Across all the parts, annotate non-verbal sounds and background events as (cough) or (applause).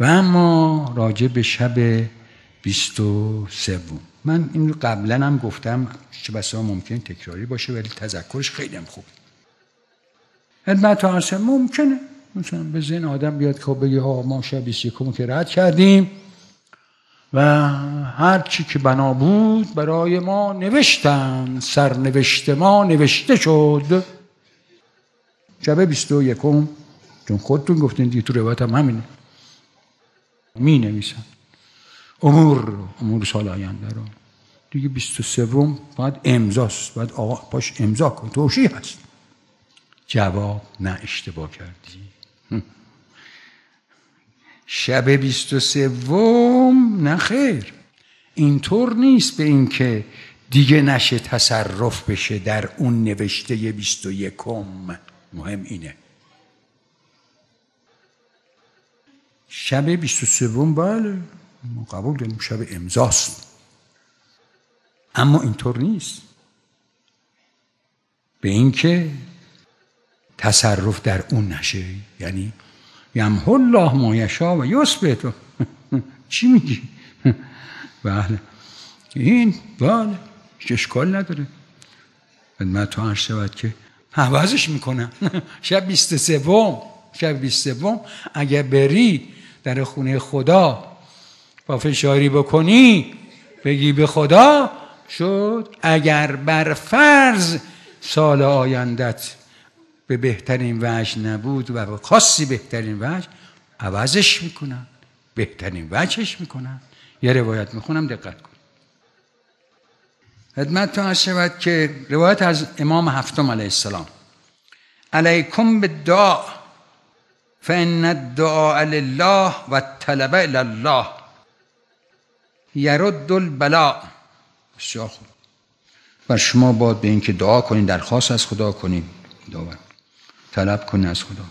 و اما راجع به شب بیست و سوم. من این رو قبلا هم گفتم چه بسا ممکن تکراری باشه ولی تذکرش خیلی هم خوب. خدمت عرصه ممکنه. مثلا به ذهن آدم بیاد که خب بگه ها ما شب بیست که رد کردیم و هر چی که بنا بود برای ما نوشتن. سرنوشت ما نوشته شد. شب بیست و یکم چون خودتون گفتین دی تو روایت هم همینه. می نویسن امور امور سال آینده رو. دیگه بیست و سوم باید امضاست. باید آقا پاش امضا کن. توشی هست؟ جواب نه اشتباه کردی. شب بیست و سوم؟ نه خیر. اینطور نیست به اینکه دیگه نشه تصرف بشه در اون نوشته بیست و یکم. مهم اینه. شب بیست و سوم بله. ما قبول داریم شب امضاست. اما اینطور نیست. به اینکه تصرف در اون نشه. یعنی یمحو الله ما یشا و یثبت. (laughs) چی میگی؟ (laughs) بله. این بله. اشکال نداره. خدمت تو عرض شود که حوضش می‌کنن (laughs) شب بیست سوم. شب بیست سوم. اگه بری در خونه خدا. با فشاری بکنی بگی به خدا شد. اگر بر فرض سال آیندت به بهترین وجه نبود و به خاصی بهترین وجه عوضش می‌کنن بهترین وجهش می‌کنن یه روایت می‌خونم دقت کن. خدمت شود که روایت از امام هفتم علیه السلام. علیکم به فان الدعاء لله و طلب الله یرد البلا بسیار خوب. بر شما باد به اینکه دعا کنید درخواست از خدا کنید دعا. طلب کنید از خدا.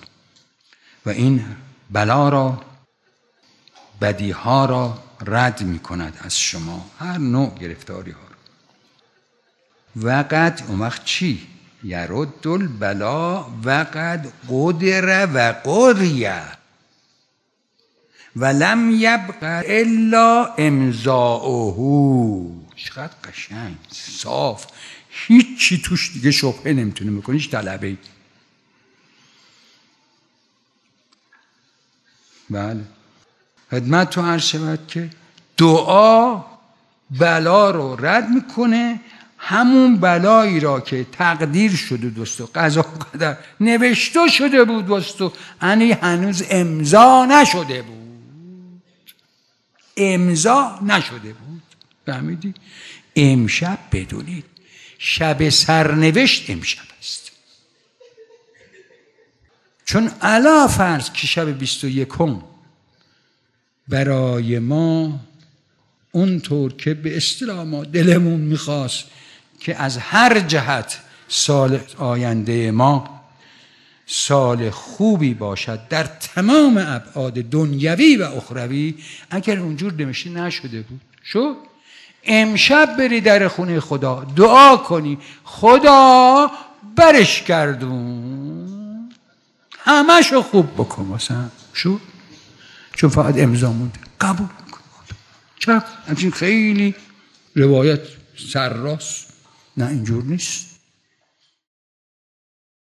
و این بلا را بدی ها را رد می کند از شما. هر نوع گرفتاری ها وقت اون وقت چی؟ یرد البلا وقت قدر و قریه و لم یبق الا امضاؤه. چقدر قشنگ صاف. هیچی توش دیگه شبهه نمی‌تونه بکنی هیچ طلبه بله. خدمت تو عرض شود که دعا بلا رو رد می‌کنه همون بلایی را که تقدیر شده دوستو قضا قدر نوشته شده بود دوستو یعنی هنوز امضا نشده بود. امضا نشده بود. فهمیدی؟ امشب بدونید شب سرنوشت امشب است. چون علا فرض که شب بیست و یکم برای ما اونطور که به اصطلاح ما دلمون می‌خواست که از هر جهت سال آینده ما سال خوبی باشد در تمام ابعاد دنیوی و اخروی. اگر اونجور نوشته نشده بود شد؟ امشب بری در خونه خدا دعا کنی. خدا برش گردون. همشو خوب بکن مثلا شد؟ چون فقط امضا مونده. قبول کن. چرا همچین خیلی روایت سرراست نه اینجور نیست.